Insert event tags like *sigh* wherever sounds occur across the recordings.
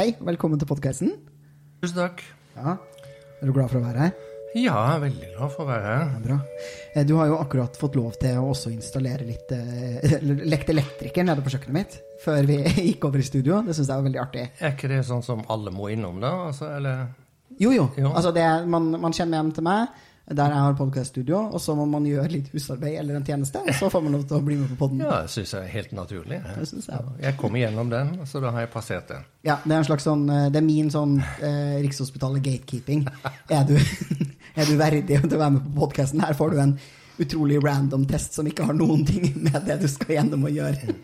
Hei, velkommen til podkasten. Tusen takk. Ja, er du glad for å være her? Ja, jeg er veldig glad for å være her. Ja, bra. Eh, Du har jo akkurat fått lov til å også installere litt eh, *laughs* eller Lekt elektriker nede på kjøkkenet mitt før vi *laughs* gikk over i studio. Det syns jeg var veldig artig. Er ikke det sånn som alle må innom, da? Altså, eller Jo, jo. Jo. Altså, det, man, man kjenner hjem til meg der jeg har podkaststudio, og så må man gjøre litt husarbeid eller en tjeneste, og så får man lov til å bli med på podden. Ja, det syns jeg er helt naturlig. jeg. Jeg. Jeg kom igjennom den, så da har jeg passert den. Ja, det er en slags sånn eh, Det er min sånn eh, Rikshospitalet gatekeeping. *laughs* Er du, er du verdig til å være med på podkasten? Her får du en utrolig random test som ikke har noen ting med det du skal gjennom å gjøre.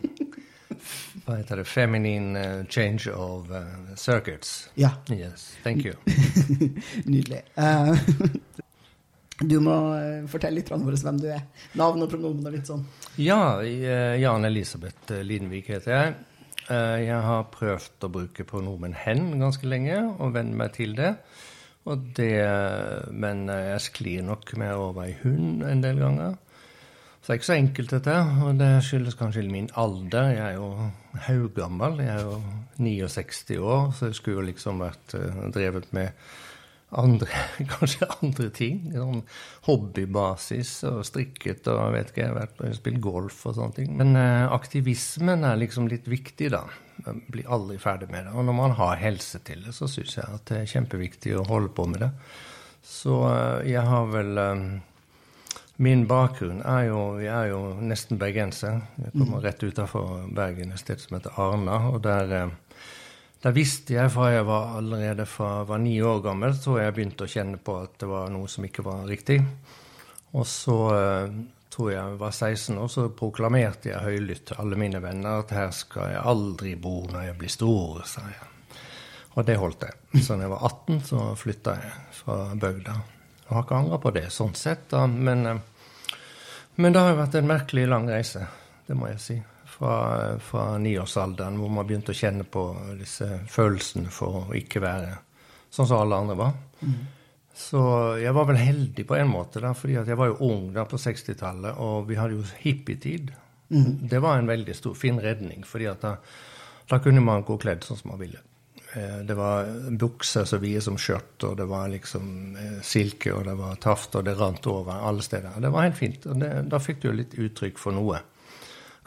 Hva heter det? Feminine eh, change of uh, circuits. Ja, Yes, thank you. *laughs* nydelig. Uh, du må fortelle litt våre hvem du er. Navn og pronomen og litt sånn. Ja, Jan Elisabeth Lidenvik heter jeg. Jeg har prøvd å bruke pronomen hen ganske lenge, og venne meg til det. Det men jeg sklir nok med over i hund en del ganger. Så det er ikke så enkelt, dette. Og det skyldes kanskje min alder. Jeg er jo haugammel. Jeg er jo 69 år, så jeg skulle jo liksom vært eh, drevet med andre, *laughs* kanskje andre ting. Sånn hobbybasis og strikket og vet ikke, jeg har vært spilt golf og sånne ting. Men eh, aktivismen er liksom litt viktig, da. Blir aldri ferdig med det. Og når man har helse til det, så syns jeg at det er kjempeviktig å holde på med det. Så eh, jeg har vel eh, Min bakgrunn er jo Jeg er jo nesten bergenser. Jeg kommer rett utafor Bergen, et sted som heter Arna. og der... eh, der visste jeg fra jeg var allerede fra var ni år gammel, så jeg begynte å kjenne på at det var noe som ikke var riktig. Og så tror jeg var 16 år, så proklamerte jeg høylytt til alle mine venner at her skal jeg aldri bo når jeg blir stor, sa jeg. Og det holdt jeg. Så da jeg var 18, så flytta jeg fra bygda. Jeg har ikke angra på det sånn sett, da, men, eh, men det har vært en merkelig lang reise, det må jeg si fra, fra niårsalderen, hvor man begynte å kjenne på disse følelsene for å ikke være sånn som alle andre var. Så jeg var vel heldig på en måte, da, fordi jeg var jo ung da på 60-tallet, og vi hadde jo hippietid. Det var en veldig stor, fin redning, fordi da, da kunne man gå kledd sånn som man ville. Eh, Det var bukser så vide som skjørt, og det var liksom eh, silke, og det var taft, og det rant over alle steder. Det var helt fint. og det, Da fikk du jo litt uttrykk for noe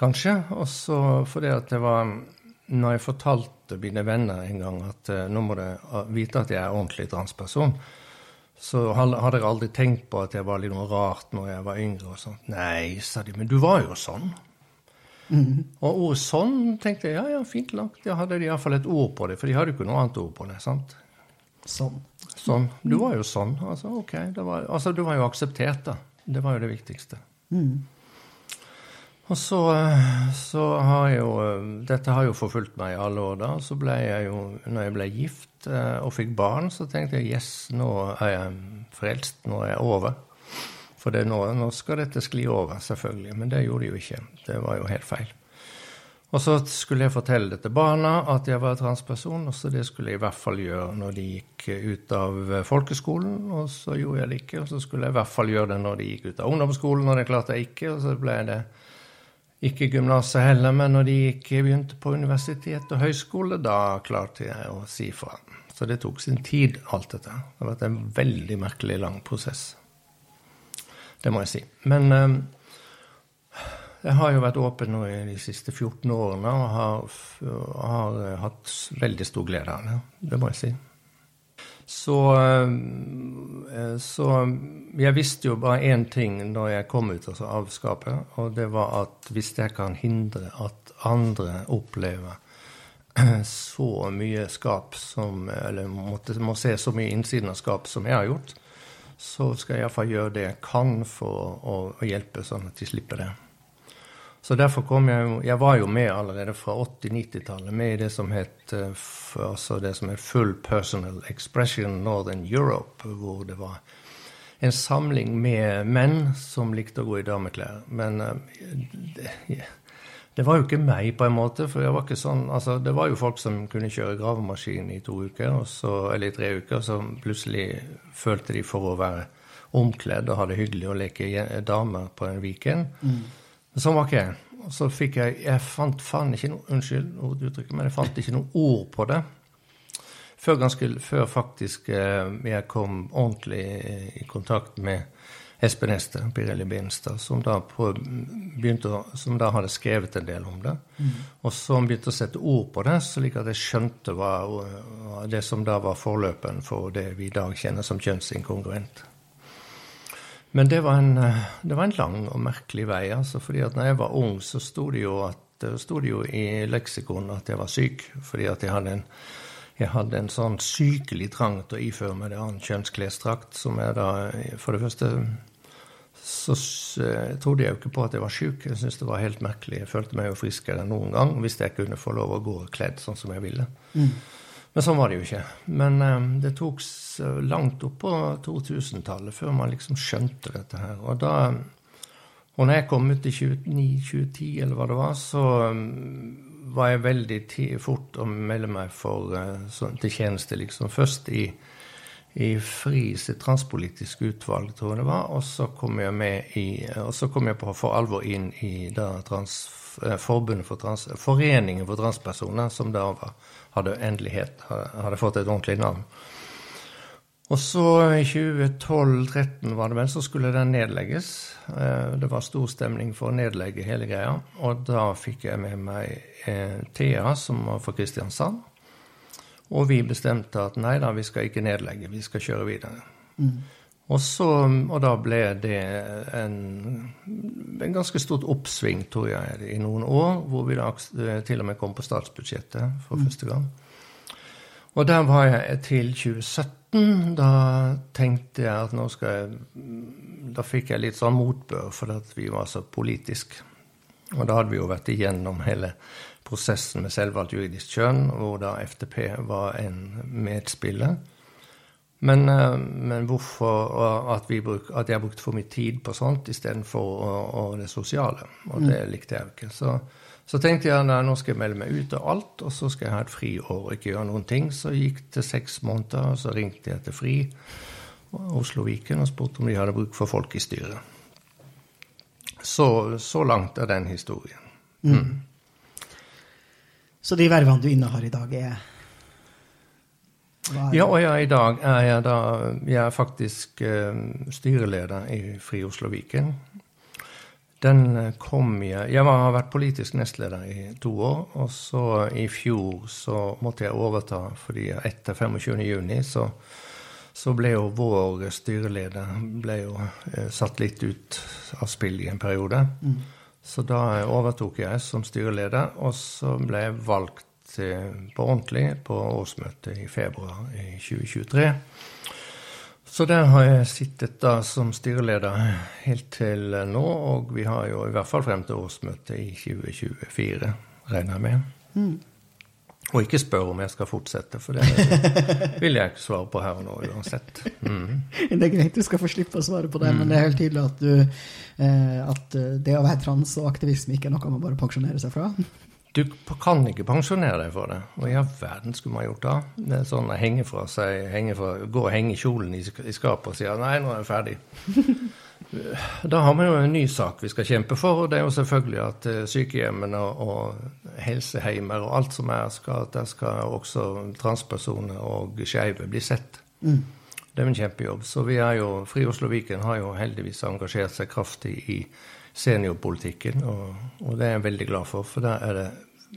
kanskje. Og så fordi at det var Når jeg fortalte mine venner en gang at eh, nå må du vite at jeg er ordentlig transperson, så hadde jeg aldri tenkt på at jeg var litt noe rart når jeg var yngre. og sånt. Nei, sa de, men du var jo sånn. Og ordet 'sånn' tenkte jeg ja, ja, fint lagt. Da hadde de iallfall et ord på det, for de hadde jo ikke noe annet ord på det. sant? Sånn. Sånn. Du var jo sånn. Altså, ok. Det var, altså, du var jo akseptert, da. Det var jo det viktigste. Og så, eh, så har jo eh, Dette har jo forfulgt meg i alle år, da. Så ble jeg jo, når jeg ble gift eh, og fikk barn, så tenkte jeg yes, nå er jeg frelst. Nå er jeg over. For nå, nå skal dette skli over, selvfølgelig. Men det gjorde det jo ikke. Det var jo helt feil. Og så skulle jeg fortelle det til barna at jeg var transperson, og så det skulle jeg i hvert fall gjøre når de gikk ut av folkeskolen, og så gjorde jeg det ikke. Og så skulle jeg i hvert fall gjøre det når de gikk ut av ungdomsskolen, og det klarte jeg ikke. Og så ble det ikke gymnaset heller, men når de gikk, begynte på universitet og høyskole, da klarte jeg å si fra. Så det tok sin tid, alt dette. Det har vært en veldig merkelig lang prosess. Det må jeg si. Men eh, jeg har jo vært åpen nå i de siste 14 årene og har, har eh, hatt veldig stor glede av det. Det må jeg si. Så, eh, så jeg visste jo bare én ting når jeg kom ut altså, av skapet, og det var at hvis jeg kan hindre at andre opplever *clears throat* så mye skap som Eller måtte, må se så mye innsiden av skap som jeg har gjort, så skal jeg iallfall gjøre det jeg kan for å, å hjelpe, sånn at de slipper det. Så derfor kom jeg jo Jeg var jo med allerede fra 80-90-tallet, med i det som het eh, altså det som het Full Personal Expression Northern Europe, hvor det var en samling med menn som likte å gå i dameklær. Men eh, det, det var jo ikke meg, på en måte. For jeg var ikke sånn Altså, det var jo folk som kunne kjøre gravemaskin i to uker, så, eller i tre uker, så plutselig følte de for å være omkledd og ha det hyggelig å leke damer på en weekend. Mm. Sånn var ikke jeg. Og så fikk jeg Jeg fant faen ikke noe Unnskyld uttrykket, men jeg fant ikke noe ord på det. Før, ganske, før faktisk eh, jeg kom ordentlig i kontakt med Espen Ester, Pirelli Binstad, som da, på, begynte, som da hadde skrevet en del om det. Mm. Og som begynte å sette ord på det, slik at jeg skjønte hva det som da var forløperen for det vi i dag kjenner som kjønnsinkongruent. Men det var, en, det var en lang og merkelig vei. altså, fordi at når jeg var ung, så sto det jo, at, sto det jo i leksikon at jeg var syk. Fordi at jeg hadde en jeg hadde en sånn sykelig trang til å iføre meg det annet kjønnsklesdrakt, som jeg da For det første så eh, trodde jeg jo ikke på at jeg var sjuk. Jeg syntes det var helt merkelig. Jeg følte meg jo friskere enn noen gang hvis jeg kunne få lov å gå kledd sånn som jeg ville. Mm. Men sånn var det jo ikke. Men um, det tok langt opp på 2000-tallet før man liksom skjønte dette her. Og da og når jeg kom ut i 2009-2010, eller hva det var, så um, var jeg veldig fort å melde meg for, så, til tjeneste, liksom. Først i i FRI sitt transpolitiske utvalg, tror jeg det var. Og så kom jeg med i, og så kom jeg på for alvor inn i da trans, eh, Forbundet for trans, Foreningen for transpersoner, som da hadde endelighet, hadde fått et ordentlig navn. Og så i 2012-2013 var det vel, så skulle den nedlegges. Eh, det var stor stemning for å nedlegge hele greia. Og da fikk jeg med meg eh, Thea, som var fra Kristiansand. Og vi bestemte at nei da, vi skal ikke nedlegge, vi skal kjøre videre. Mm. Og, så, og da ble det en, en, ganske stort oppsving, tror jeg, i noen år, hvor vi da til og med kom på statsbudsjettet for mm. første gang. Og der var jeg til 2017. Da tenkte jeg at nå skal jeg Da fikk jeg litt sånn motbør for at vi var så politisk. Og da hadde vi jo vært igjennom hele prosessen med selvvalgt juridisk kjønn, hvor da FTP var en medspiller. Men, eh, men hvorfor at, bruk, at, jeg brukte for mye tid på sånt istedenfor det sosiale. Og det mm. likte jeg jo ikke. Så, så tenkte jeg at nå skal jeg melde meg ut av alt, og så skal jeg ha et friår og ikke gjøre noen ting. Så gikk det seks måneder, og så ringte jeg til FRI Oslo Viken og spurte om de hadde bruk for folk i styret. Så, så langt er den historien. Mm. mm. Så de vervene du innehar i dag, er ja, og ja, i dag er jeg da Jeg er faktisk uh, styreleder i Fri Oslo Viken. Den eh, kom jeg Jeg har vært politisk nestleder i to år, og så i fjor så måtte jeg overta fordi etter 25.6 så, så ble jo vår styreleder ble jo eh, satt litt ut av spill i en periode. Mm. Så da overtok jeg som styreleder, og så ble jeg valgt på ordentlig på årsmøtet i februar i 2023. Så der har jeg sittet da som styreleder helt til nå, og vi har jo i hvert fall frem til årsmøtet i 2024, regner jeg med. Mm. Og ikke spør om jeg skal fortsette, for det *laughs* vil jeg ikke svare på her og nå uansett. Mm. *laughs* Det er greit, du skal få slippe å svare på det, mm. men det er helt tydelig at, du, eh, at eh, det å være trans og aktivisme ikke er noe man bare pensjonerer seg fra? Du kan ikke pensjonere deg for det. Hva i all verden skulle man gjort da? Det er sånn å henge fra seg, henge fra, gå og henge kjolen i, i skapet og si nei, nå er jeg ferdig. *laughs* Da har vi jo en ny sak vi skal kjempe for, og det er jo selvfølgelig at eh, sykehjemmene og helseheimer og alt som er, skal, der skal også transpersoner og skeive bli sett. Mm. Det er en kjempejobb. Så vi er jo, Fri Oslo Viken har jo heldigvis engasjert seg kraftig i seniorpolitikken, og, og det er jeg veldig glad for, for der er det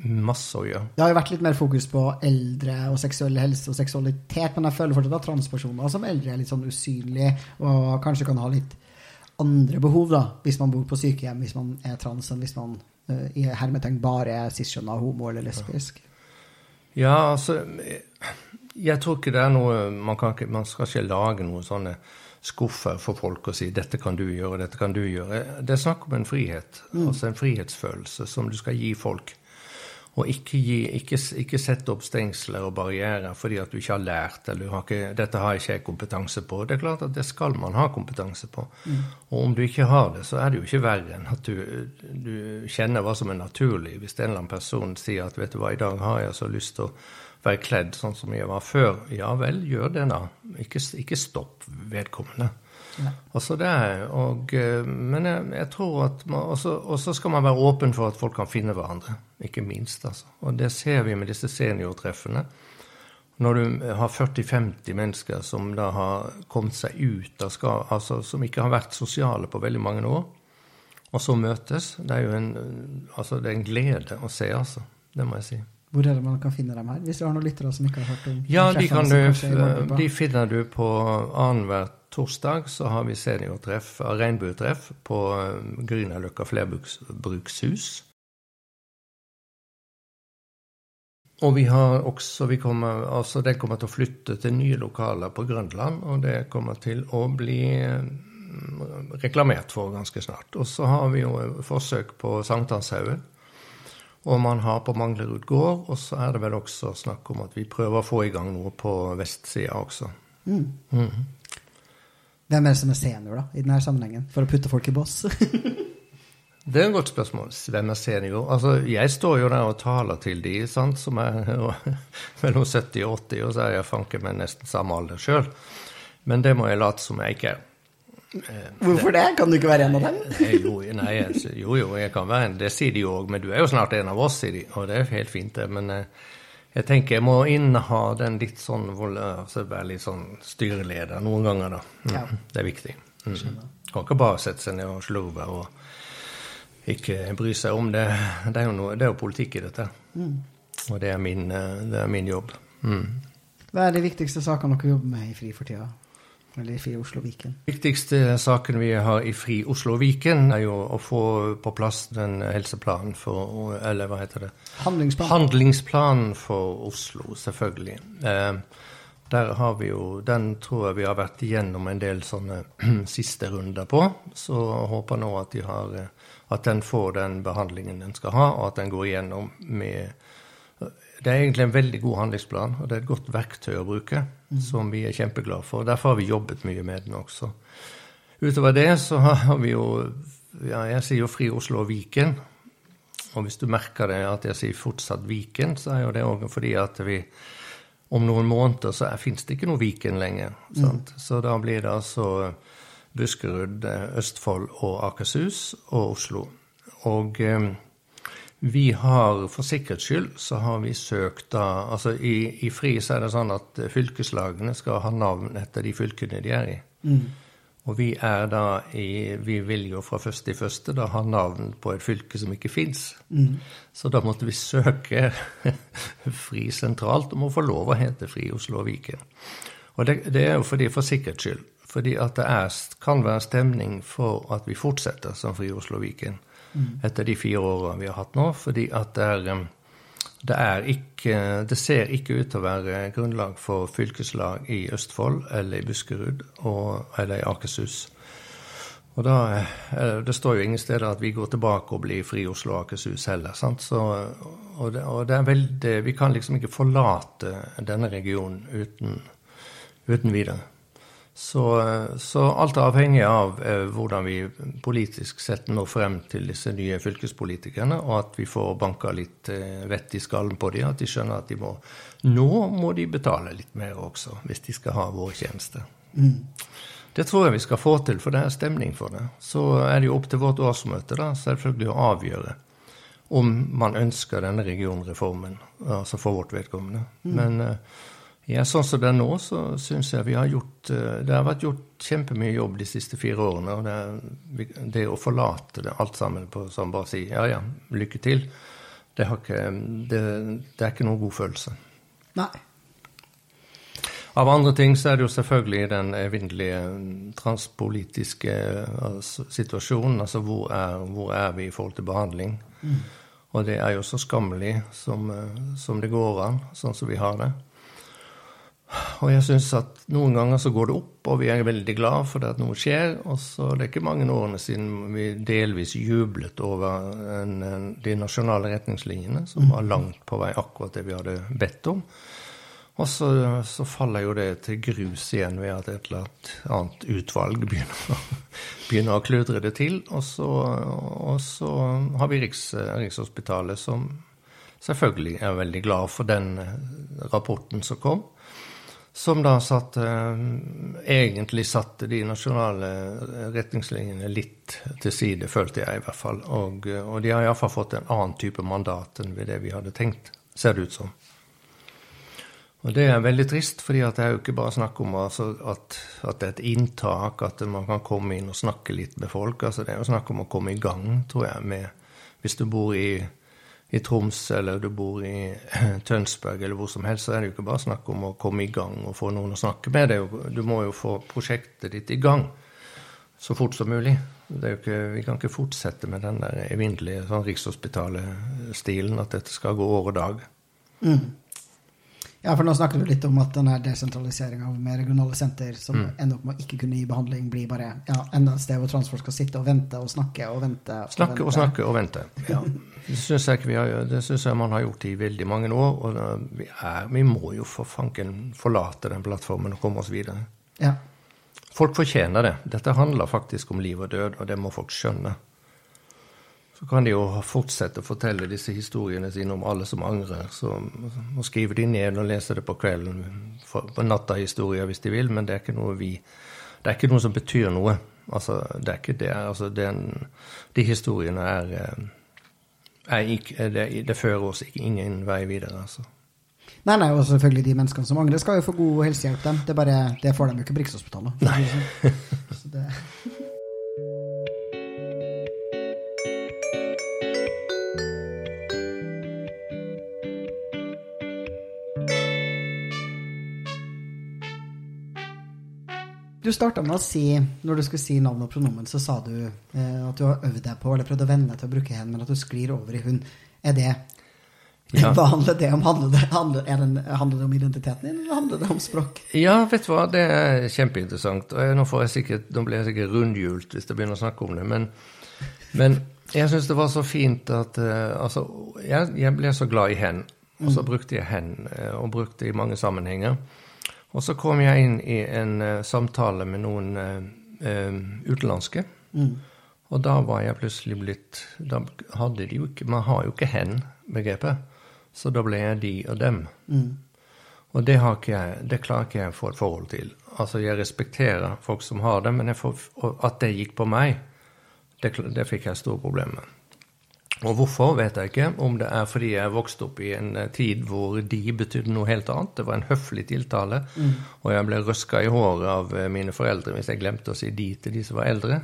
masse å gjøre. Det har jo vært litt mer fokus på eldre og seksuell helse og seksualitet, men jeg føler fortsatt at transpersoner som eldre er litt sånn usynlige og kanskje kan ha litt andre behov, da, hvis man bor på sykehjem, hvis man er trans, enn hvis man uh, i hermetegn bare er cisskjønna, homo eller lesbisk? Ja, altså Jeg tror ikke det er noe Man, ikke, man skal ikke lage noe sånne skuffer for folk og si 'dette kan du gjøre, dette kan du gjøre'. Det er snakk om en frihet, mm. altså en frihetsfølelse som du skal gi folk. Og ikke, gi, ikke, ikke sette opp stengsler og barrierer fordi at du ikke har lært eller har ikke, 'dette har ikke jeg kompetanse på'. Det er klart at det skal man ha kompetanse på. Mm. Og om du ikke har det, så er det jo ikke verre enn at du, du, kjenner hva som er naturlig. Hvis en eller annen person sier at 'vet du hva, i dag har jeg så lyst til å være kledd sånn som jeg var før', ja vel, gjør det da. Ikke, ikke stopp vedkommende. Ja. Altså det er, og, eh, men jeg, jeg tror at man, Og så skal man være åpen for at folk kan finne hverandre, ikke minst. altså. Og det ser vi med disse seniortreffene. Når du har 40-50 mennesker som da har kommet seg ut skal, altså som ikke har vært sosiale på veldig mange år, og så møtes, det er jo en, altså det er en glede å se, altså. Det må jeg si. Hvor er det man kan finne dem her? Hvis du har noen lyttere som ikke har hørt om Ja, de, du, de finner du på annenhver torsdag så har vi seniortreff, regnbuetreff, på eh, Grünerløkka flerbrukshus. Og vi har også vi kommer, altså Den kommer til å flytte til nye lokaler på Grønland, og det kommer til å bli mm, reklamert for ganske snart. Og så har vi jo forsøk på Sankthanshaugen. Og man har på Manglerud gård, og så er det vel også snakk om at vi prøver å få i gang noe på vestsida også. Mm. Mm. Hvem er det som er senior da, i denne sammenhengen, for å putte folk i boss? *laughs* det er et godt spørsmål. Hvem er senior? Altså, Jeg står jo der og taler til de sant, som er *laughs* mellom 70 og 80, og så er jeg fanken meg nesten samme alder sjøl. Men det må jeg late som jeg ikke er. Eh, Hvorfor det? Kan du ikke være en av dem? jo, nei, jo, jo, jeg kan være en. Det sier de jo òg. Men du er jo snart en av oss, sier de. Og det er helt fint, det. Men eh, jeg tenker jeg må inneha den litt sånn altså være litt sånn styreleder noen ganger, da. Mm. Ja. Det er viktig. Mm. Kan ikke bare sette seg ned og slurve og ikke bry seg om det. Det er jo, noe, det er jo politikk i dette. Mm. Og det er min, eh, det er min jobb. Mm. Hva er de viktigste sakene dere jobber med i FRI for tida? Eller i Fri Oslo Viken? viktigste saken vi har i Fri Oslo Viken, er jo å få på plass den helseplanen for Eller hva heter det? Handlingsplan. Handlingsplanen for Oslo, selvfølgelig. Eh, der har vi jo, Den tror jeg vi har vært igjennom en del sånne *clears throat* siste runder på. Så jeg håper nå at, de har, eh, at den får den behandlingen den skal ha, og at den går igjennom med det er egentlig en veldig god handlingsplan, og det er et godt verktøy å bruke, mm. som vi er kjempeglade for. Derfor har vi jobbet mye med den også. Utover det så har vi jo ja, Jeg sier jo Fri Oslo og Viken. Og hvis du merker det at jeg sier fortsatt Viken, så er jo det òg fordi at vi om noen måneder så fins det ikke noe Viken lenger. Mm. Så da blir det altså Buskerud, Østfold og Akershus og Oslo. Og eh, vi har, For sikkerhets skyld så har vi søkt da altså i, i, FRI så er det sånn at fylkeslagene skal ha navn etter de fylkene de er i. Mm. Og vi er da i Vi vil jo fra første i første da ha navn på et fylke som ikke fins. Mm. Så da måtte vi søke *laughs* FRI sentralt om å få lov å hete FRI Oslo og Viken. Og det, det er jo fordi, for sikkerhets skyld. Fordi at det er, kan være stemning for at vi fortsetter som FRI Oslo og Viken. Etter de fire årene vi har hatt nå. Fordi at det er, det er ikke Det ser ikke ut til å være grunnlag for fylkeslag i Østfold eller i Buskerud og, eller i Akershus. Og da, Det står jo ingen steder at vi går tilbake og blir Fri Oslo og Akershus heller. Så, og, det, og det, er veldig, Vi kan liksom ikke forlate denne regionen uten, uten videre. Så, så, alt er avhengig av eh, hvordan vi politisk sett når frem til disse nye fylkespolitikerne, og at vi får banka litt eh, vett i skallen på dem, at de skjønner at de må Nå må de betale litt mer også, hvis de skal ha vår tjeneste. Mm. Det tror jeg vi skal få til, for det er stemning for det. Så er det jo opp til vårt årsmøte da, selvfølgelig å avgjøre om man ønsker denne regionreformen, altså for vårt vedkommende. Mm. Men eh, ja, sånn som det er nå, så syns jeg vi har gjort eh, Det har vært gjort kjempemye jobb de siste fire årene. Og det, det å forlate det alt sammen på sånn bare si ja, ja, lykke til, det, ikke, det, det er ikke noen god følelse. Nei. Av andre ting så er det jo selvfølgelig den evinnelige transpolitiske altså, situasjonen. Altså hvor er, hvor er, vi i forhold til behandling? Mm. Og det er jo så skammelig som, eh, som det går an, sånn som vi har det. Og jeg syns at noen ganger så går det opp, og vi er veldig glad for det at noe skjer. Og så det er ikke mange årene siden vi delvis jublet over en, en, de nasjonale retningslinjene, som var langt på vei akkurat det vi hadde bedt om. Og så, så faller jo det til grus igjen ved at et eller annet utvalg begynner, *laughs* begynner å kludre det til. Og så, og så har vi Riks, Rikshospitalet, som selvfølgelig er veldig glad for den rapporten som kom som da satte Egentlig satte de nasjonale retningslinjene litt til side, følte jeg i hvert fall. Og, og de har iallfall fått en annen type mandat enn ved det vi hadde tenkt, ser det ut som. Og det er veldig trist, fordi det er jo ikke bare snakk om altså, at, at, det er et inntak, at man kan komme inn og snakke litt med folk. altså Det er jo snakk om å komme i gang, tror jeg, med Hvis du bor i i Troms eller du bor i *clears throat* Tønsberg eller hvor som helst, så er det jo ikke bare snakk om å komme i gang og få noen å snakke med. Du må jo få prosjektet ditt i gang så fort som mulig. Ikke, vi kan ikke fortsette med den der evinnelige sånn Rikshospitalet-stilen, at dette skal gå år og dag. Mm. Ja, for nå snakker du litt om at denne desentraliseringa med regionale senter som mm. ender opp med å ikke kunne gi behandling, blir bare ja, enda et sted hvor transfolk skal sitte og vente og snakke og vente. Og snakke vente. og snakke og vente. Ja. Det syns jeg, jeg, man har gjort i veldig mange år. Og vi, er, vi må jo for fanken forlate den plattformen og komme oss videre. Ja. Folk fortjener det. Dette handler faktisk om liv og død, og det må folk skjønne. Så kan de jo fortsette å fortelle disse historiene sine om alle som angrer. Så må skrive de ned og lese det på kvelden, på natta-historier hvis de vil, men det er ikke noe vi Det er ikke noe som betyr noe. Altså, det er ikke det. Altså, den, de historiene er, eh, er ikke, det, det, fører oss ikke ingen vei videre, altså. Nei, nei, og selvfølgelig de menneskene som angrer, skal jo få god helsehjelp, dem. Det, bare, det får de jo ikke på Rikshospitalet. Nei. Så det Du starta med å si, når du skulle si navn og pronomen, så sa du eh, at du har øvd deg på, eller prøvd å venne deg til å bruke hen, men at du sklir over i hun. Er det ja. *laughs* Hva handler det om? Handler det, handler, det, handler det, om identiteten din, eller handler det om språk? Ja, vet du hva, det er kjempeinteressant. Og nå, jeg sikkert, nå blir jeg sikkert rundhjult hvis jeg begynner å snakke om det. Men, men jeg syns det var så fint at uh, Altså, jeg, jeg, ble så glad i hen. Og så mm. brukte jeg hen, uh, og brukte det i mange sammenhenger. Og så kom jeg inn i en uh, samtale med noen uh, utenlandske. Mm. Og da var jeg plutselig blitt Da hadde de jo ikke Man har jo ikke hen-begrepet. Så da ble jeg de og dem. Mm. Og det, jeg, det klarer ikke jeg å få et forhold til. Altså, jeg respekterer folk som har det, men får, at det gikk på meg, det, det fikk jeg store problemer med. Og hvorfor, vet jeg ikke. Om det er fordi jeg vokste opp i en eh, tid hvor de betydde noe helt annet. Det var en høflig tiltale, mm. og jeg ble røska i håret av eh, mine foreldre hvis jeg glemte å si de til de som var eldre.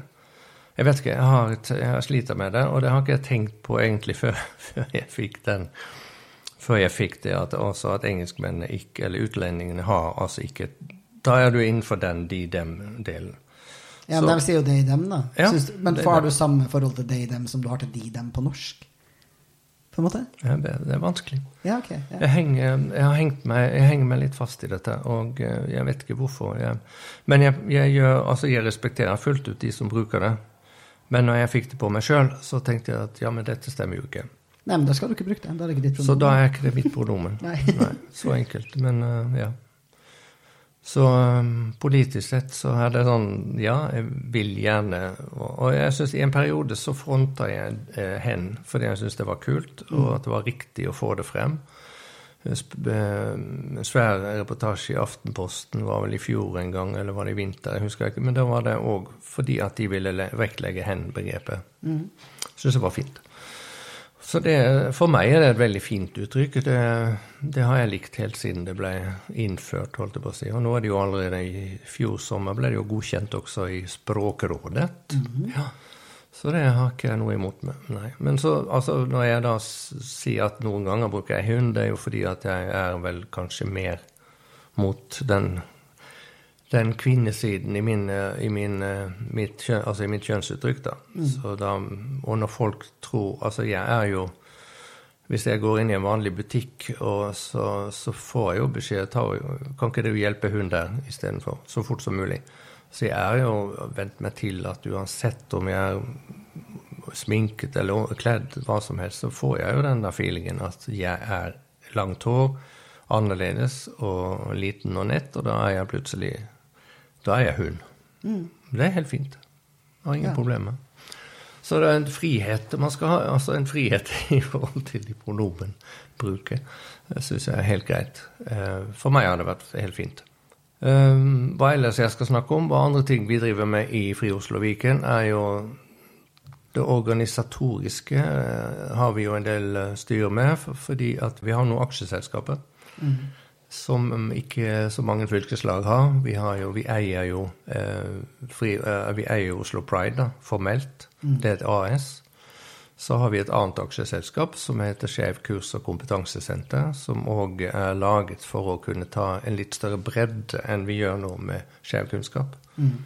Jeg vet ikke, jeg har, jeg har slita med det, og det har ikke jeg tenkt på egentlig før, *laughs* før jeg fikk den. Før jeg fikk det, at også at engelskmennene ikke, eller utlendingene har altså ikke Da er du innenfor den de-dem-delen. Ja, men De sier jo they, dem, da. Ja, Syns, men det, har du samme forhold til they, dem som du har til de, dem på norsk? På en måte? Ja, det, er vanskelig. Ja, ok. Ja. Jeg, henger, jeg, meg, jeg henger meg litt fast i dette, og eh, jeg vet ikke hvorfor. Jeg, men jeg, jeg, gjør, altså jeg respekterer fullt ut de som bruker det. Men når jeg fikk det på meg sjøl, så tenkte jeg at ja, men dette stemmer jo ikke. Nei, men da skal du ikke bruke det. Da er det ikke ditt pronomen. Så da er ikke det mitt pronomen. *laughs* Nei. Nei. Så enkelt. Men uh, ja. Så um, politisk sett så er det sånn Ja, jeg vil gjerne Og, og jeg syns i en periode så fronta jeg eh, hen fordi jeg syntes det var kult, og mm. at det var riktig å få det frem. En eh, svær reportasje i Aftenposten var vel i fjor en gang, eller var det i vinter? jeg husker ikke, Men da var det òg fordi at de ville vektlegge hen-begrepet. Mm. Syns det var fint. Så det, for meg er det et veldig fint uttrykk. Det, det, har jeg likt helt siden det ble innført. holdt jeg på å si. Og nå er det jo allerede i fjor sommer ble det jo godkjent også i Språkrådet. Mm -hmm. ja. Så det har ikke jeg noe imot med. Nei. Men så, altså, når jeg da sier at noen ganger bruker jeg hund, det er jo fordi at jeg er vel kanskje mer mot den den kvinnesiden i, min, eh, i, min, eh, mitt, altså i mitt kjønnsuttrykk. da. Mm. da. Og når folk tror Altså, jeg er jo hvis jeg går inn i en vanlig butikk, så, så får jeg jo beskjed ta, Kan ikke du hjelpe hun der istedenfor? Så fort som mulig. Så jeg er jo vent meg til at uansett om jeg er sminket eller kledd, hva som helst, så får jeg jo den der feelingen at jeg er langt hår, annerledes og liten og nett, og da er jeg plutselig Da er jeg hun. Mm. Det er helt fint. Jeg har ingen ja. problemer. Så det er en frihet man skal ha, altså en frihet *laughs* i forhold til de pronomen bruker. Det syns jeg er helt greit. Eh, for meg har det vært helt fint. Eh, hva ellers jeg skal snakke om, hva andre ting vi driver med i Fri Oslo Viken, er jo det organisatoriske eh, har vi jo en del styr med, fordi at vi har noen aksjeselskaper. Mm som ikke så mange fylkeslag har. Vi, har jo, vi eier jo eh, fri, eh, vi eier Oslo Pride da, formelt. Mm. Det er et AS. Så har vi et annet aksjeselskap som heter Skeiv kurs- og kompetansesenter, som òg er laget for å kunne ta en litt større bredde enn vi gjør nå med skeiv kunnskap. Mm.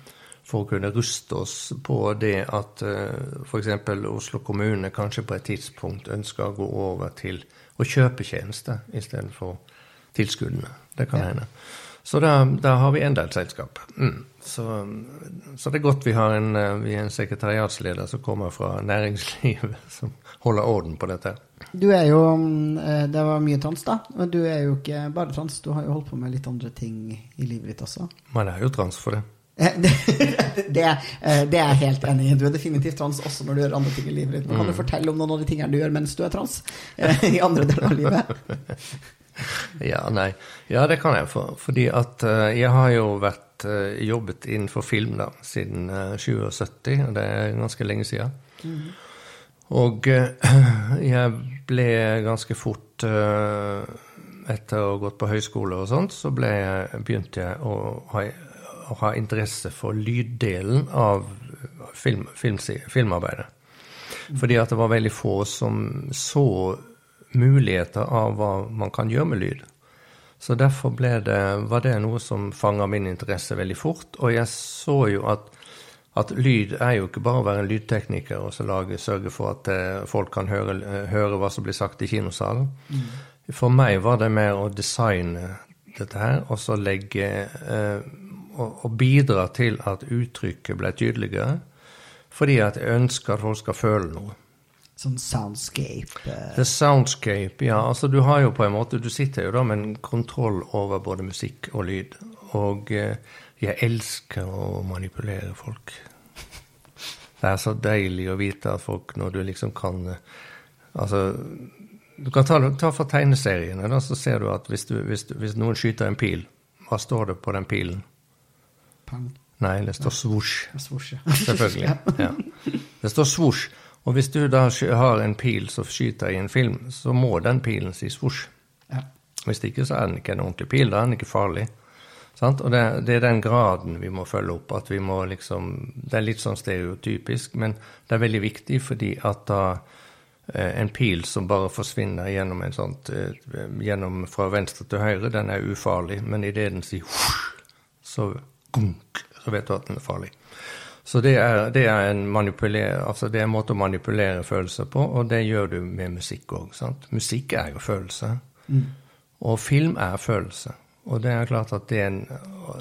For å kunne ruste oss på det at eh, f.eks. Oslo kommune kanskje på et tidspunkt ønsker å gå over til å kjøpe tjenester istedenfor tilskuddene. Det kan ja. hende. Så da, da, har vi enda et selskap. Mm. Så, så, det er godt vi har en, eh, vi en sekretariatsleder som kommer fra næringslivet, *laughs* som holder orden på dette. Du er jo eh, Det var mye trans, da. Men du er jo ikke bare trans. Du har jo holdt på med litt andre ting i livet ditt også. Man er jo trans for det. Eh, *laughs* det, det, det, er jeg helt enig i. Du er definitivt trans også når du gjør andre ting i livet ditt. Men kan du mm. fortelle om noen av de tingene du gjør mens du er trans? I andre deler av livet? *laughs* *laughs* ja, nei. Ja, det kan jeg. For, fordi at uh, jeg har jo vært uh, jobbet innenfor film da, siden uh, 77, og det er ganske lenge siden. Mm. Og *clears throat* jeg ble ganske fort Etter å ha gått på høyskole og sånt, så jeg, begynte jeg å ha, å ha interesse for lyddelen av film, film, filmarbeidet. Mm. Fordi at det var veldig få som så muligheter av hva man kan gjøre med lyd. Så derfor det, var det noe som fanga min interesse veldig fort. Og jeg så jo at, at, lyd er jo ikke bare å være en lydtekniker og så lage, sørge for at eh, folk kan høre, høre, hva som blir sagt i kinosalen. Mm. For meg var det mer å designe dette her, og så legge eh, og, og bidra til at uttrykket ble tydeligere. Fordi at jeg ønsker at folk skal føle noe. Sånn soundscape. Uh... The soundscape, ja. Altså du har jo på en måte Du sitter jo da med en kontroll over både musikk og lyd. Og uh, jeg elsker å manipulere folk. Det er så deilig å vite at folk, når du liksom kan uh, Altså Du kan ta, ta for tegneseriene, da, så ser du at hvis, du, hvis, hvis, noen skyter en pil, hva står det på den pilen? Pang. Nei, det står svosj. Selvfølgelig. *laughs* ja. Det står svosj. Og hvis du da har en pil som skyter i en film, så må den pilen si svosj. Ja. Hvis ikke så er den ikke en ordentlig pil, da er den ikke farlig. Sant? Og det, det, er den graden vi må følge opp. at vi må liksom, Det er litt sånn stereotypisk, men det er veldig viktig fordi at da eh, en pil som bare forsvinner gjennom en sånt, eh, gjennom fra venstre til høyre, den er ufarlig. Men idet den sier så, så vet du at den er farlig. Så det er, det er, en altså det er en måte å manipulere følelser på, og det gjør du med musikk òg. Musikk er jo følelse, mm. og film er følelse. Og det er klart at det er en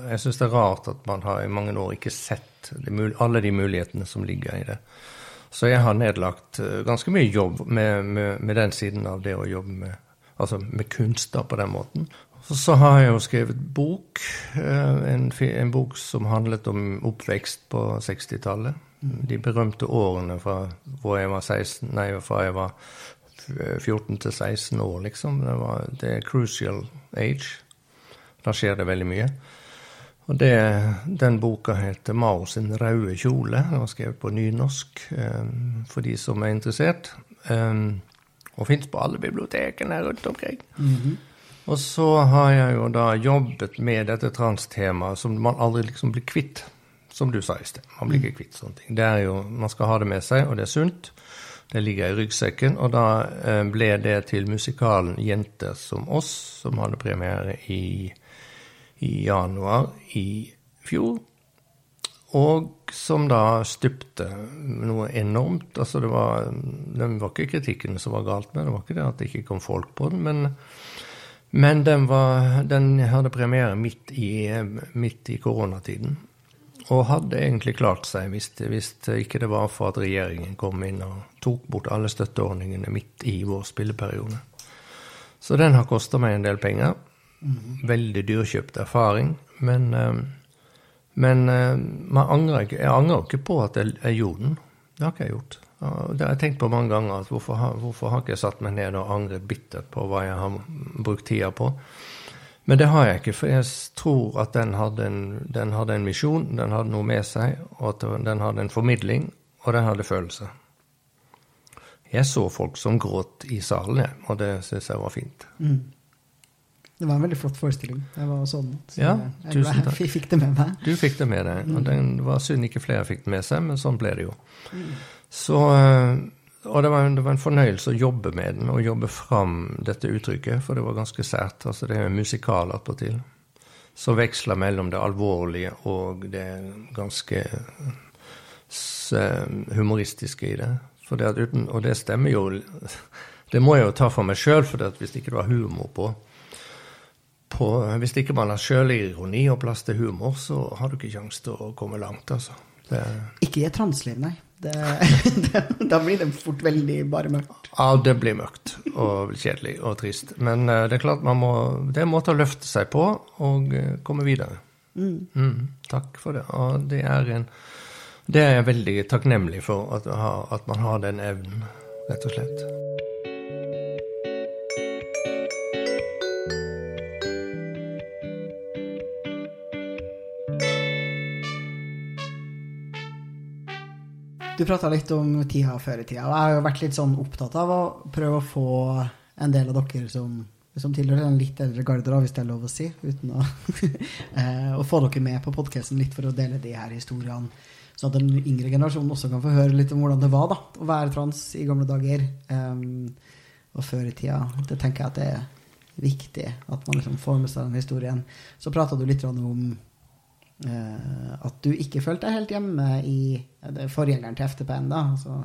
Jeg syns det er rart at man har i mange år ikke sett alle de mulighetene som ligger i det. Så jeg har nedlagt eh, ganske mye jobb med, med, med den siden av det å jobbe med, altså med kunst på den måten. Så har jeg jo skrevet bok. Eh, en, en, bok som handlet om oppvekst på 60-tallet. De berømte årene fra jeg var 16, nei, fra jeg var 14 til 16 år, liksom. Det, var, det er crucial age. Da skjer det veldig mye. Og det, Den boka heter 'Mao sin røde kjole'. Den var skrevet på nynorsk um, for de som er interessert. Um, og fins på alle bibliotekene rundt omkring. Mm -hmm. Og så har jeg jo da jobbet med dette transtemaet som man aldri liksom blir kvitt. Som du sa i sted. Man blir ikke kvitt sånne ting. Det er jo, Man skal ha det med seg, og det er sunt. Det ligger i ryggsekken. Og da eh, ble det til musikalen 'Jenter som oss', som hadde premiere i, i januar i fjor. og som da stupte noe enormt. Altså det var, det var ikke kritikken som var galt med det, var ikke det at det ikke kom folk på den. Men, men den, var, den, hadde premiere midt i, midt i, koronatiden. Og hadde egentlig klart seg hvis, hvis ikke det var for at regjeringen kom inn og tok bort alle støtteordningene midt i vår spilleperiode. Så den har kosta meg en del penger. Mm. Veldig dyrkjøpt erfaring. Men men uh, angrer ikke, jeg angrer ikke på at jeg, jeg, gjorde den. Det har ikke jeg gjort. Det har jeg tenkt på mange ganger. at hvorfor har, hvorfor har ikke jeg satt meg ned og angret bittert på hva jeg har brukt tida på? Men det har jeg ikke, for jeg tror at den hadde en, den hadde en misjon, den hadde noe med seg, og at den hadde en formidling, og den hadde følelse. Jeg så folk som gråt i salen, og det syns jeg var fint. Mm. Det var en veldig flott forestilling. Jeg var sånn, så ja, jeg, tusen *laughs* takk. Jeg fikk det med meg. Du fikk det med deg. Og Det var synd ikke flere fikk det med seg, men sånn ble det jo. Mm. Så, eh, og det var, det var, en fornøyelse å jobbe med den, og jobbe fram dette uttrykket, for det var ganske sært. Altså, det er jo musikal attpåtil. Som veksler mellom det alvorlige og det ganske humoristiske i det. det uten, og det stemmer jo Det må jeg jo ta for meg sjøl, for hvis det ikke var humor på, på, Hvis ikke man har sjølironi og plass til humor, så har du ikke kjangs til å komme langt, altså. Det... Ikke i et transliv, nei. Det, *laughs* det, da blir det fort veldig bare mørkt. Ja, det blir mørkt og kjedelig og trist. Men uh, det er klart man må, det er en måte å løfte seg på og uh, komme videre. Mm. Mm, takk for det. Og det er, en, det er jeg veldig takknemlig for, at, at man har den evnen, rett og slett. Du prata litt om tida før i tida, og jeg har jo vært litt sånn opptatt av å prøve å få en del av dere som, som tilhører en litt eldre garde, hvis det er lov å si, uten å, *laughs* eh, å få dere med på podkasten litt for å dele de her historiene. Så at den yngre generasjonen også kan få høre litt om hvordan det var da, å være trans i gamle dager. Um, og før i tida. Det tenker jeg at det er viktig at man liksom får med seg den historien. Så prata du litt om at du ikke følte deg helt hjemme i forgjengeren til FTP-en. da, altså,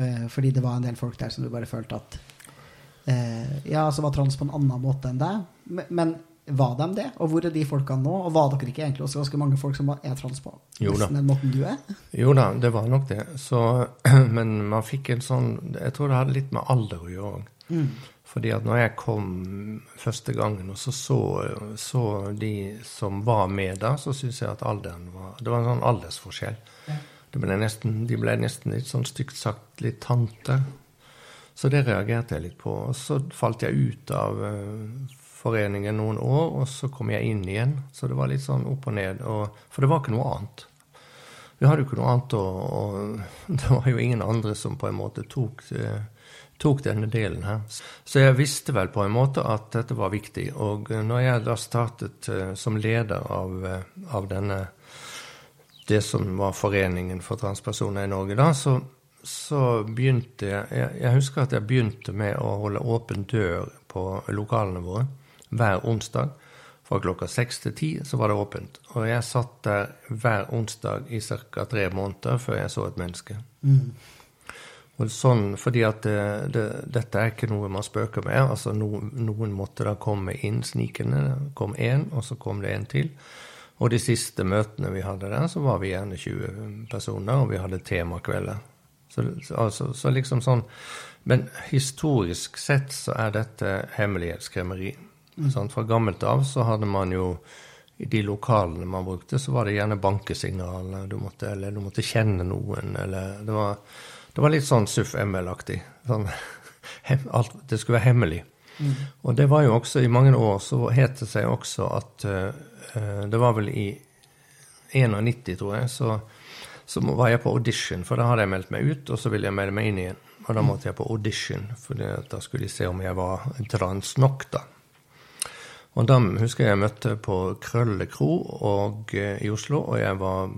uh, Fordi det var en del folk der som du bare følte at Ja, som var trans på en annen måte enn deg. Men, men, var de det? Og hvor er de folkene nå? Og var dere ikke egentlig også ganske mange folk som er trans på jo da. den måten du er? Jo da, det var nok det. Så, *clears throat* men man fikk en sånn Jeg tror det hadde litt med alder å gjøre òg. Mm. Fordi at når jeg kom første gangen og så, så, så de som var med da, så syns jeg at alderen var Det var en sånn aldersforskjell. Ble nesten, de ble nesten litt sånn stygt sagt litt tante. Så det reagerte jeg litt på. Og så falt jeg ut av uh, foreningen noen år, og så kom jeg inn igjen. Så det var litt sånn opp og ned. Og, for det var ikke noe annet. Vi hadde jo ikke noe annet, og, *laughs* og det var jo ingen andre som på en måte tok uh, tok denne delen her. Så jeg visste vel på en måte at dette var viktig. Og når jeg da startet uh, som leder av, uh, av, denne det som var Foreningen for transpersoner i Norge da, så, så begynte jeg, jeg, jeg husker at jeg begynte med å holde åpen dør på lokalene våre hver onsdag. Fra klokka seks til ti så var det åpent. Og jeg satt der hver onsdag i ca. tre måneder før jeg så et menneske. Mm. Og sånn, fordi at det, det, dette er ikke noe man spøker med. altså no, Noen måtte da komme inn snikende. Kom én, og så kom det en til. Og de siste møtene vi hadde der, så var vi gjerne 20 personer, og vi hadde temakvelder. Så, altså, så liksom sånn Men historisk sett så er dette hemmelighetskremmeri. Mm. Sånn, fra gammelt av så hadde man jo i de lokalene man brukte, så var det gjerne bankesignal. Du måtte, eller du måtte kjenne noen, eller det var det var litt sånn Suff ML-aktig. Sånn, *laughs* det skulle være hemmelig. Mm. Og det var jo også i mange år så het det seg også at uh, Det var vel i 91, tror jeg, så, så, var jeg på audition, for da hadde jeg meldt meg ut, og så ville jeg melde meg inn igjen. Og da måtte jeg på audition, for da skulle de se om jeg var trans nok, da. Og da husker jeg jeg møtte på Krølle kro uh, i Oslo, og jeg var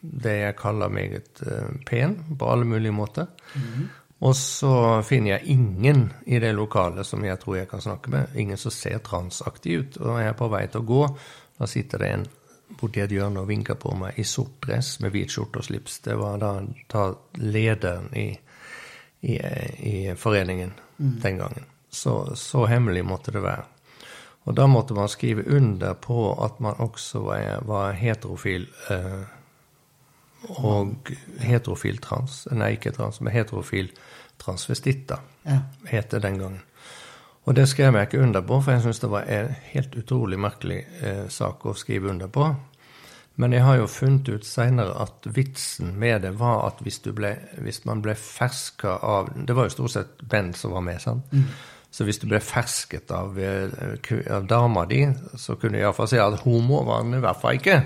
det jeg kaller meget uh, pen på alle mulige måter. Mm. Og så finner jeg ingen i det lokalet som jeg tror jeg kan snakke med. Ingen som ser transaktig ut. Og jeg er på vei til å gå. Da sitter det en borti et hjørne og vinker på meg i sort dress med hvit skjorte og slips. Det var da, da lederen i, i, i foreningen den gangen. Så, så hemmelig måtte det være. Og da måtte man skrive under på at man også var, var heterofil. Eh, og heterofil trans Nei, ikke trans, men heterofil transvestitt, Ja. het det den gangen. Og det skrev jeg ikke under på, for jeg syns det var en helt utrolig merkelig eh, sak å skrive under på. Men jeg har jo funnet ut seinere at vitsen med det var at hvis, du ble, hvis man ble ferska av Det var jo stort sett menn som var med, sant? Så hvis du ble fersket av, eh, av dama di, så kunne du iallfall si at homo var han i hvert fall ikke.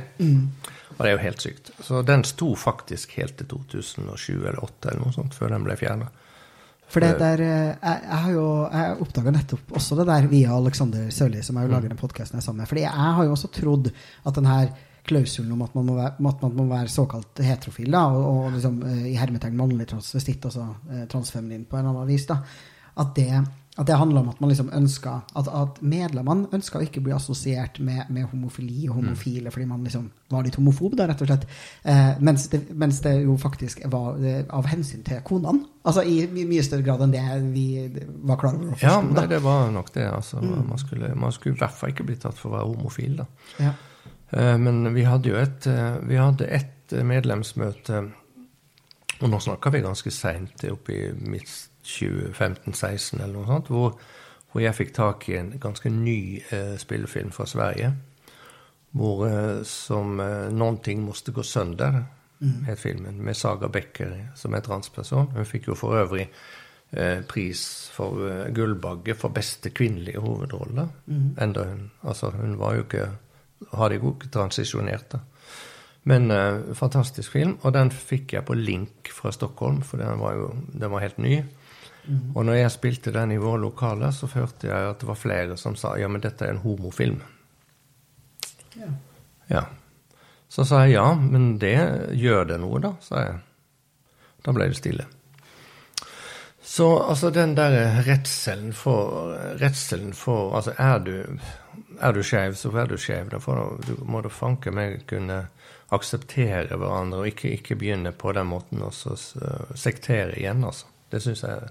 Og det er jo helt sykt. Så den sto faktisk helt til 2007 eller 2008 eller noe sånt, før den ble fjerna. For det der, eh, jeg, jeg har jo jeg oppdaga nettopp også det der via Alexander Sørli, som jeg jo lager den podkasten sammen med. Fordi jeg har jo også trodd at den her klausulen om at man må være, man må være såkalt heterofil, da, og, og liksom, eh, i hermetegn mannlig transvestitt, altså eh, transfeminin på en eller annen vis, da, at det, at det handler om at man liksom ønsker at, at medlemmene ønsker å ikke bli assosiert med, med homofili og homofile fordi man liksom var litt homofob, da, rett og slett. Eh, mens, det, mens det jo faktisk var det, av hensyn til konene. Altså i my mye større grad enn det vi var klar over og Ja, forsto. nei, det var nok det. altså. Man, skulle, man skulle i hvert fall ikke bli tatt for å være homofil, da. Ja. Eh, Men vi hadde jo et, eh, vi hadde et eh, medlemsmøte, og nå snakker vi ganske seint, oppe i midt 2015-16 eller noe sånt, hvor, hvor jeg fikk tak i en ganske ny eh, spillefilm fra Sverige. Hvor eh, som eh, ting måste gå sønder', het filmen, med Saga Becker som er transperson. Hun fikk jo for øvrig eh, pris for eh, Gullbagge for beste kvinnelige hovedrolle. Enda hun Altså, hun var jo ikke Hadde jo ikke transisjonert, da. Men eh, fantastisk film, og den fikk jeg på link fra Stockholm, for den var jo den var helt ny. Og når jeg spilte den i våre lokaler, så hørte jeg at det var flere som sa ja, men dette er en homofilm. Ja. Ja. Så sa jeg ja, men det gjør det noe, da, sa jeg. Da ble det stille. Så altså den der redselen for Redselen for Altså, er du, er du skeiv, så er du skeiv. Da du, du må du fanke meg kunne akseptere hverandre, og ikke, ikke begynne på den måten og så sektere igjen, altså. Det syns jeg,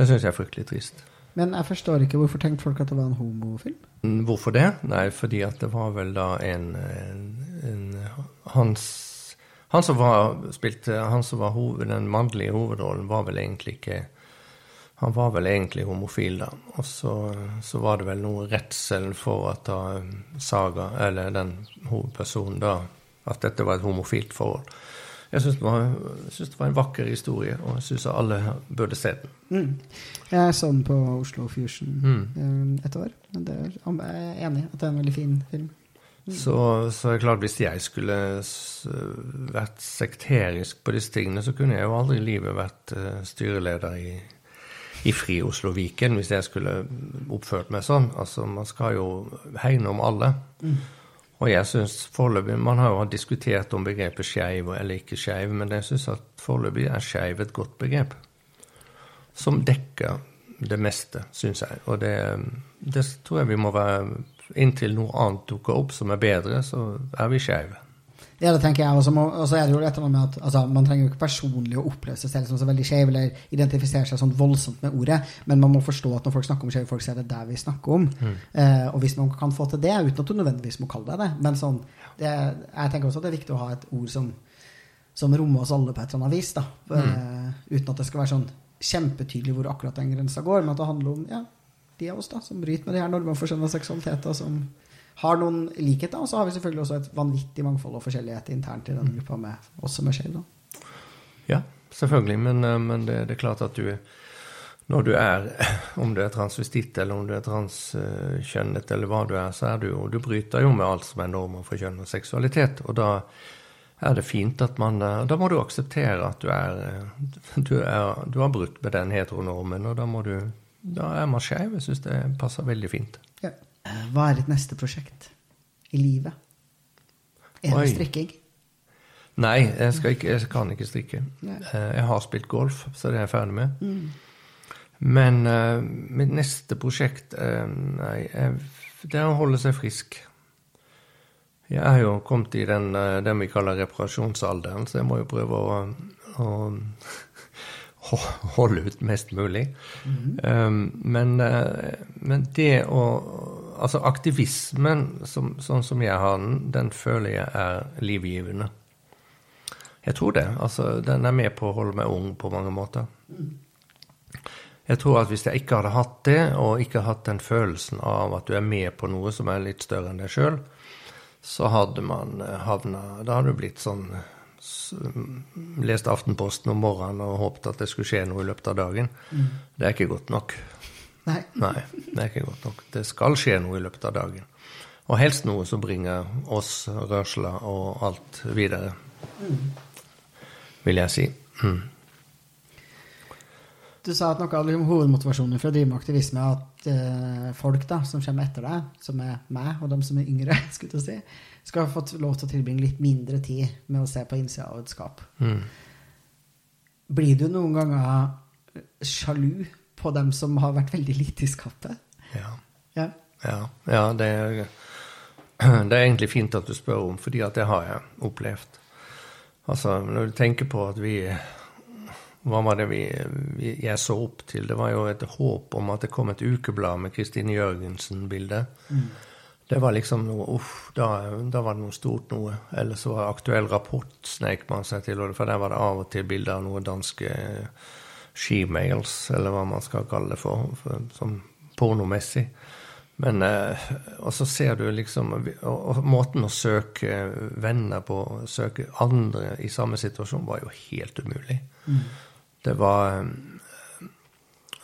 det synes jeg er fryktelig trist. Men jeg forstår ikke hvorfor tenkte folk at det var en homofilm? Mm, Hvorfor det? Nei, fordi at det var vel da en, en, en Hans Han som var spilte Han som var hoved, den mannlige hovedrollen, var vel egentlig ikke Han var vel egentlig homofil, da. Og så, så var det vel noe redsel for at da Saga, eller den hovedpersonen, da At dette var et homofilt forhold. Jeg syns det, synes det var en vakker historie, og jeg syns alle burde se den. Mm. Jeg så den på Oslo Fusion Mm. eh, et år. Men det, er- jeg er enig at det er en veldig fin film. Så, så er det klart, hvis jeg skulle vært sekterisk på disse tingene, så kunne jeg jo aldri i livet vært eh, styreleder i, i Fri Oslo Viken hvis jeg skulle oppført meg sånn. Altså, man skal jo hegne om alle. Og jeg synes foreløpig Man har jo diskutert om begrepet skeiv eller ikke skeiv, men jeg syns at foreløpig er skeiv et godt begrep. Som dekker det meste, syns jeg. Og det, det tror jeg vi må være Inntil noe annet dukker opp som er bedre, så er vi skeive. Ja, det tenker jeg også. Og så er det jo et eller annet med at altså, Man trenger jo ikke personlig å oppleve seg selv som så veldig skeiv eller identifisere seg sånn voldsomt med ordet, men man må forstå at når folk snakker om skeive folk, så er det det vi snakker om. Eh, og hvis man kan få til det, uten at du nødvendigvis må kalle deg det Men sånn, det, jeg tenker også at det er viktig å ha et ord som, som rommer oss alle på et eller annet vis. da eh, Uten at det skal være sånn kjempetydelig hvor akkurat den grensa går, men at det handler om ja, de av oss da som bryter med de her normene for skjønn og seksualitet, og som har noen likheter. Og så har vi selvfølgelig også et vanvittig mangfold og forskjellighet internt i den gruppa med oss som er skeive. da. Ja, selvfølgelig, men, eh, men det, det er klart at du når du er, *laughs* om du er transvestitt eller om du er transkjønnet eller hva du er, så er du jo Du bryter jo med alt som er normer for kjønn og seksualitet. Og da er det fint at man eh, Da må du akseptere at du er eh, *laughs* Du, er, du har brutt med den heteronormen, og da må du Da er man skeiv. Jeg syns det passer veldig fint. Eh, Hva er ditt neste prosjekt i livet? Er det strikking? Nei, jeg, skal ikke, jeg kan ikke strikke. Nei. Eh, Jeg har spilt golf, så det er jeg ferdig med. Men uh, mitt neste prosjekt uh, nei, det er å holde seg frisk. Jeg er jo kommet i den, uh, den vi kaller reparasjonsalderen, så jeg må jo prøve å, å *laughs* holde ut mest mulig. Mm. Um, men, men, det å Altså aktivismen, som, sånn som jeg har den, den føler jeg er livgivende. Jeg tror det. Altså, den er med på å holde meg ung på mange måter. Jeg tror at hvis jeg ikke hadde hatt det, og ikke hatt den følelsen av at du er med på noe som er litt større enn deg sjøl, så hadde man eh, havna Da hadde du blitt sånn Lest Aftenposten om morgenen og håpet at det skulle skje noe i løpet av dagen. Mm. Det er ikke godt nok. Nei. Nei. Det er ikke godt nok. Det skal skje noe i løpet av dagen. Og helst noe som bringer oss, rørsla og alt videre. Mm. Vil jeg si. Mm. Du sa at noe av liksom, hovedmotivasjonen for å drive med aktivisme er at eh, folk da, som kommer etter deg, som er meg og de som er yngre, *laughs* skulle si, skal få lov til å tilbringe litt mindre tid med å se på innsida av et skap. Mm. Blir du noen ganger sjalu på dem som har vært veldig lite i skapet? Ja. Ja, ja, ja det, er, *clears throat* det, er, egentlig fint at du spør om, fordi at det har jeg opplevd. Altså, når du tenker på at vi hva var det vi, vi, jeg så opp til? Det var jo et håp om at det kom et ukeblad med Kristine Jørgensen-bilde. Mm. Det var liksom noe Uff, da, da, var det noe stort noe. Eller så var Aktuell Rapport sneik man seg til, for der var det av og til bilder av noen danske skimails, eller hva man skal kalle det for, for sånn pornomessig. Men eh, Og så ser du liksom og, og, måten å søke venner på, søke andre i samme situasjon, var jo helt umulig. Mm. Det var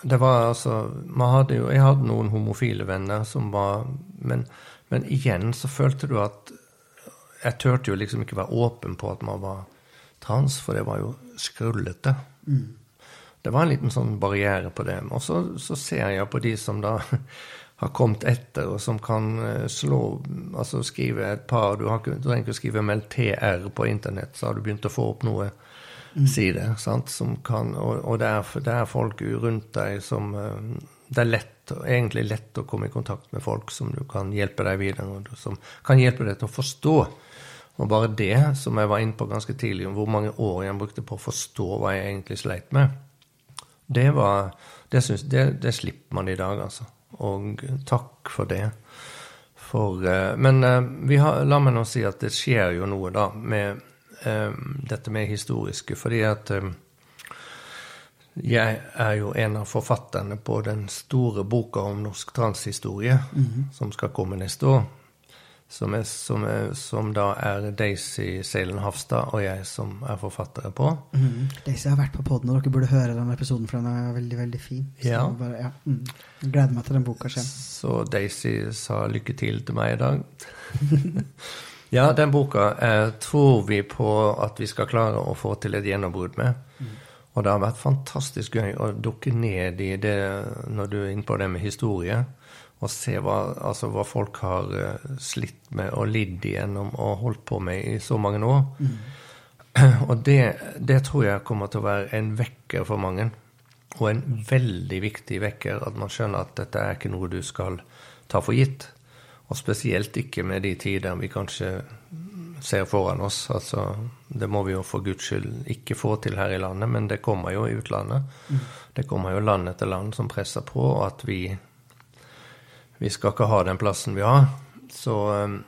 Det var altså man hadde jo, Jeg hadde noen homofile venner som var men, men igjen så følte du at Jeg turte jo liksom ikke være åpen på at man var trans, for det var jo skrullete. Mm. Det var en liten sånn barriere på det. Og så, så ser jeg på de som da *laughs* har kommet etter, og som kan eh, slå Altså skrive et par Du, har, du trenger ikke å skrive MLTR på internett, så har du begynt å få opp noe mm. side. Sant? Som kan, og, og det, er, det, er, folk rundt deg som eh, Det er lett, egentlig lett å komme i kontakt med folk som du kan hjelpe deg videre, og som kan hjelpe deg til å forstå. Og bare det, som jeg var inne på ganske tidlig, om hvor mange år jeg brukte på å forstå hva jeg egentlig sleit med, det var det, synes, det, det slipper man i dag, altså. Og takk for det. For, eh, men eh, har, la meg nå si at det skjer jo noe da med um, dette med historiske, fordi at jeg er jo en av forfatterne på den store boka om norsk transhistorie, mm -hmm. som skal komme neste år. Som, er, som, er, som, da er Daisy Seilen Hafstad og jeg som er forfattere på. Mm. Daisy har vært på poden, og dere burde høre den episoden, for den er veldig veldig fin. Ja. Bare, ja. Mm. Gleder meg til den boka kommer. Så Daisy sa lykke til til meg i dag. *laughs* ja, den boka eh, tror vi på at vi skal klare å få til et gjennombrudd med. Mm. Og det har vært fantastisk gøy å dukke ned i det når du er inne på det med historie og se hva, altså, hva, folk har uh, slitt med og lidd igjennom og holdt på med i så mange år. Mm. Og det, det, tror jeg kommer til å være en vekker for mange. Og en veldig viktig vekker, at man skjønner at dette er ikke noe du skal ta for gitt. Og spesielt ikke med de tider vi kanskje ser foran oss. Altså, det må vi jo for guds skyld ikke få til her i landet, men det kommer jo i utlandet. Mm. Det kommer jo land etter land som presser på at vi vi skal ikke ha den plassen vi har. Så, um,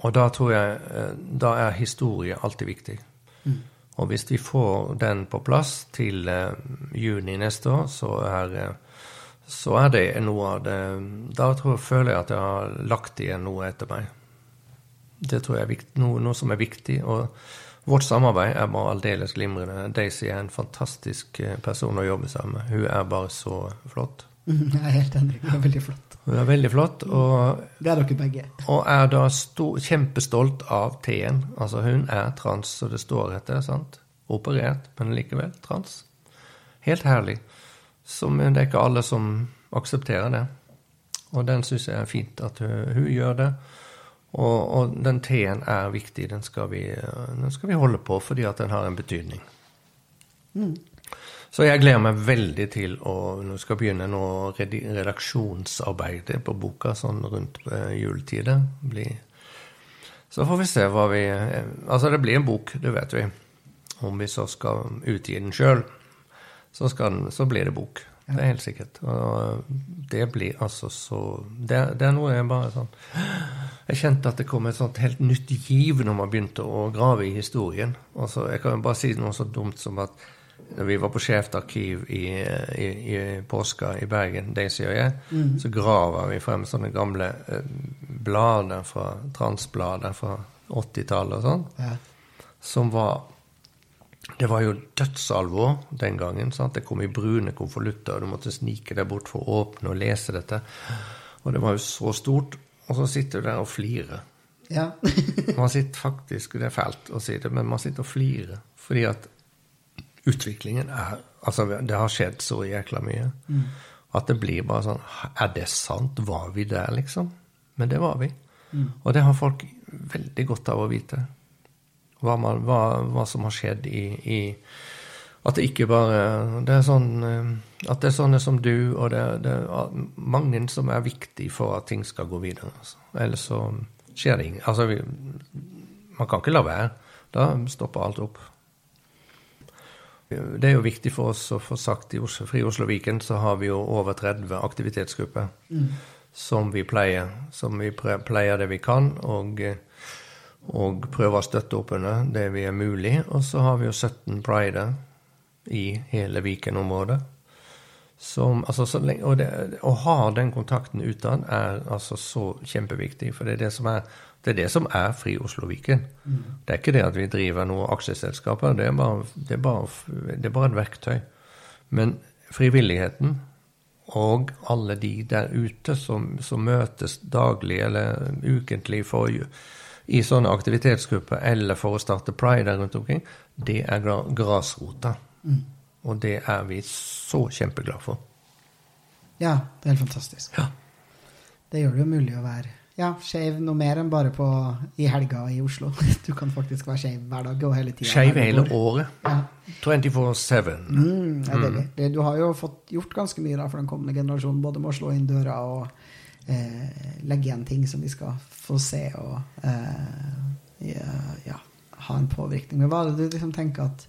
og da tror jeg eh, Da er historie alltid viktig. Mm. Og hvis vi får den på plass til uh, juni neste år, så er, uh, så er det noe av det Da tror, føler jeg at jeg har lagt igjen noe etter meg. Det tror jeg er viktig, noe, noe som er viktig. og Vårt samarbeid er bare aldeles glimrende. Daisy er en fantastisk person å jobbe sammen med. Hun er bare så flott. Jeg er helt enig. Hun er veldig flott. Hun er veldig flott. Og, det er dere begge. Og er da stor, kjempestolt av T-en. Altså, hun er trans, så det står etter. sant? Operert, men likevel trans. Helt herlig. Som det er ikke alle som aksepterer det. Og den syns jeg er fint at hun, hun gjør det. Og, og den T-en er viktig. Den skal, vi, den skal, vi, holde på fordi at den har en betydning. Mm. Så jeg gleder meg veldig til å Nå skal begynne nå redaksjonsarbeidet på boka sånn rundt eh, juletider. Så får vi se hva vi Altså, det blir en bok, det vet vi. Om vi så skal utgi den sjøl, så, så, blir det bok. Det er helt sikkert. Og det blir altså så det, det, er noe jeg bare sånn Jeg kjente at det kom et sånt helt nytt giv når man begynte å grave i historien. Altså, jeg kan jo bare si noe så dumt som at når vi var på Skjevt arkiv i, i, i, påska i Bergen, Daisy og jeg, mm. så graver vi frem sånne gamle eh, blader fra transblader fra 80-tallet og sånn, ja. som var det var jo dødsalvor den gangen. sant? Det kom i brune konvolutter, og du måtte snike deg bort for å åpne og lese dette. Og det var jo så stort. Og så sitter du der og flirer. Ja. man sitter faktisk Det er fælt å si det, men man sitter og flirer. Fordi at utviklingen er Altså, det har skjedd så jækla mye. Mm. At det blir bare sånn Er det sant? Var vi der, liksom? Men det var vi. Mm. Og det har folk veldig godt av å vite hva, man, hva, hva som har skjedd i, i, At det ikke bare det er sånn eh, At det er sånne som du, og det, det er mange som er viktige for at ting skal gå videre. Altså. Ellers så skjer det ingenting. Altså, vi, man kan ikke la være. Da stopper alt opp. Det er jo viktig for oss å få sagt i Fri Oslo Viken så har vi jo over 30 aktivitetsgrupper mm. som vi pleier. Som vi pleier det vi kan. og og prøver å støtte opp under det vi er mulig. Og så har vi jo 17 prider i hele Viken-området. Altså, og det, å ha den kontakten utad er altså så kjempeviktig. For det er det som er, det er, det som er Fri Oslo-Viken. Mm. Det er ikke det at vi driver noen aksjeselskaper. Det er, bare, det, er bare, det er bare et verktøy. Men frivilligheten og alle de der ute som, som møtes daglig eller ukentlig for i sånne aktivitetsgrupper eller for å starte pride rundt omkring, det er grasrota. Mm. Og det er vi så kjempeglade for. Ja, det er helt fantastisk. Ja. Det gjør det jo mulig å være ja, skeiv noe mer enn bare på, i helga i Oslo. *laughs* Du kan faktisk være skeiv hver dag og hele tida. Skeiv hele året. Ja. 24-7. Mm, mm. Du har jo fått gjort ganske mye da for den kommende generasjonen, både med å slå inn døra og eh, legge igjen ting som vi skal få se og eh, ja, ha en påvirkning. Men hva er det du liksom tenker at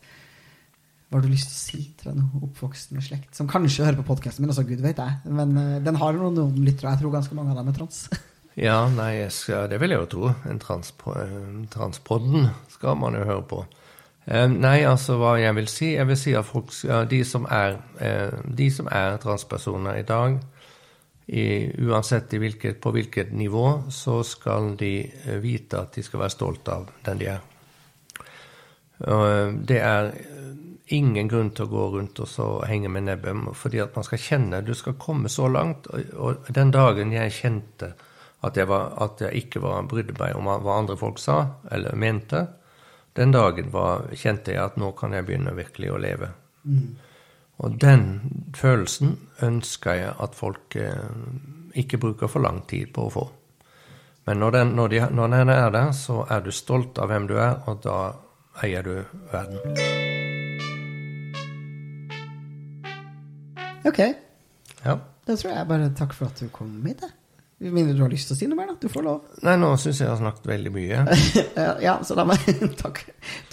hva har du lyst til å si til en oppvoksende slekt som kanskje hører på podkasten min? Altså, Gud vet jeg. Men uh, den har noen, noen lyttere. Jeg tror ganske mange av dem er trans. *laughs* ja, nei, skal, det vil jeg jo tro. En transpodden skal man jo høre på. Uh, nei, altså hva jeg vil si Jeg vil si at folk, de, som er, uh, de som er transpersoner i dag, i, uansett i hvilket, på hvilket nivå, så skal de vite at de skal være stolt av den de er. Og det er ingen grunn til å gå rundt og så henge med nebbet, fordi at man skal kjenne Du skal komme så langt. Og den dagen jeg kjente at jeg, var, at jeg ikke var brydde meg om hva andre folk sa eller mente, den dagen var, kjente jeg at nå kan jeg begynne virkelig å leve. Mm. Og den følelsen ønsker jeg at folk eh, ikke bruker for lang tid på å få. Men når den, når, de, når den, er der, så er du stolt av hvem du er, og da eier du verden. Ok. Ja. Da tror jeg bare takk for at du kom hit. Med mindre du har lyst til å si noe mer, da. Du får lov. Nei, nå syns jeg jeg har snakket veldig mye. *laughs* ja, så la meg *laughs* takk,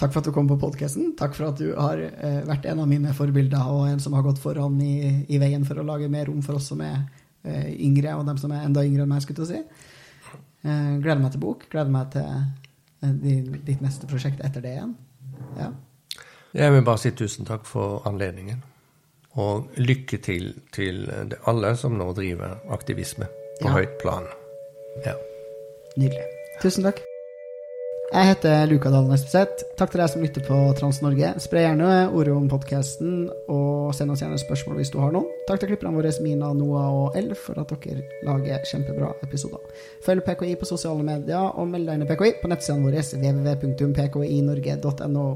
takk, for at du kom på podkasten. Takk for at du har uh, vært en av mine forbilder, og en som har gått foran i, i veien for å lage mer rom for oss som er uh, yngre, og dem som er enda yngre enn meg, skulle jeg si. Uh, gleder meg til bok. Gleder meg til ditt neste prosjekt etter det igjen. Ja. Jeg vil bare si tusen takk for anledningen. Og lykke til til alle som nå driver aktivisme på ja. høyt plan. Ja. Nydelig. Tusen takk. Jeg heter Luka Dalen Espeseth. Takk til deg som lytter på Trans-Norge. Spre gjerne ordet om podkasten, og send oss gjerne spørsmål hvis du har noen. Takk til klipperne våre Mina, Noah og Elf for at dere lager kjempebra episoder. Følg PKI på sosiale medier, og meld deg inn i PKI på nettsidene våre www.pkinorge.no.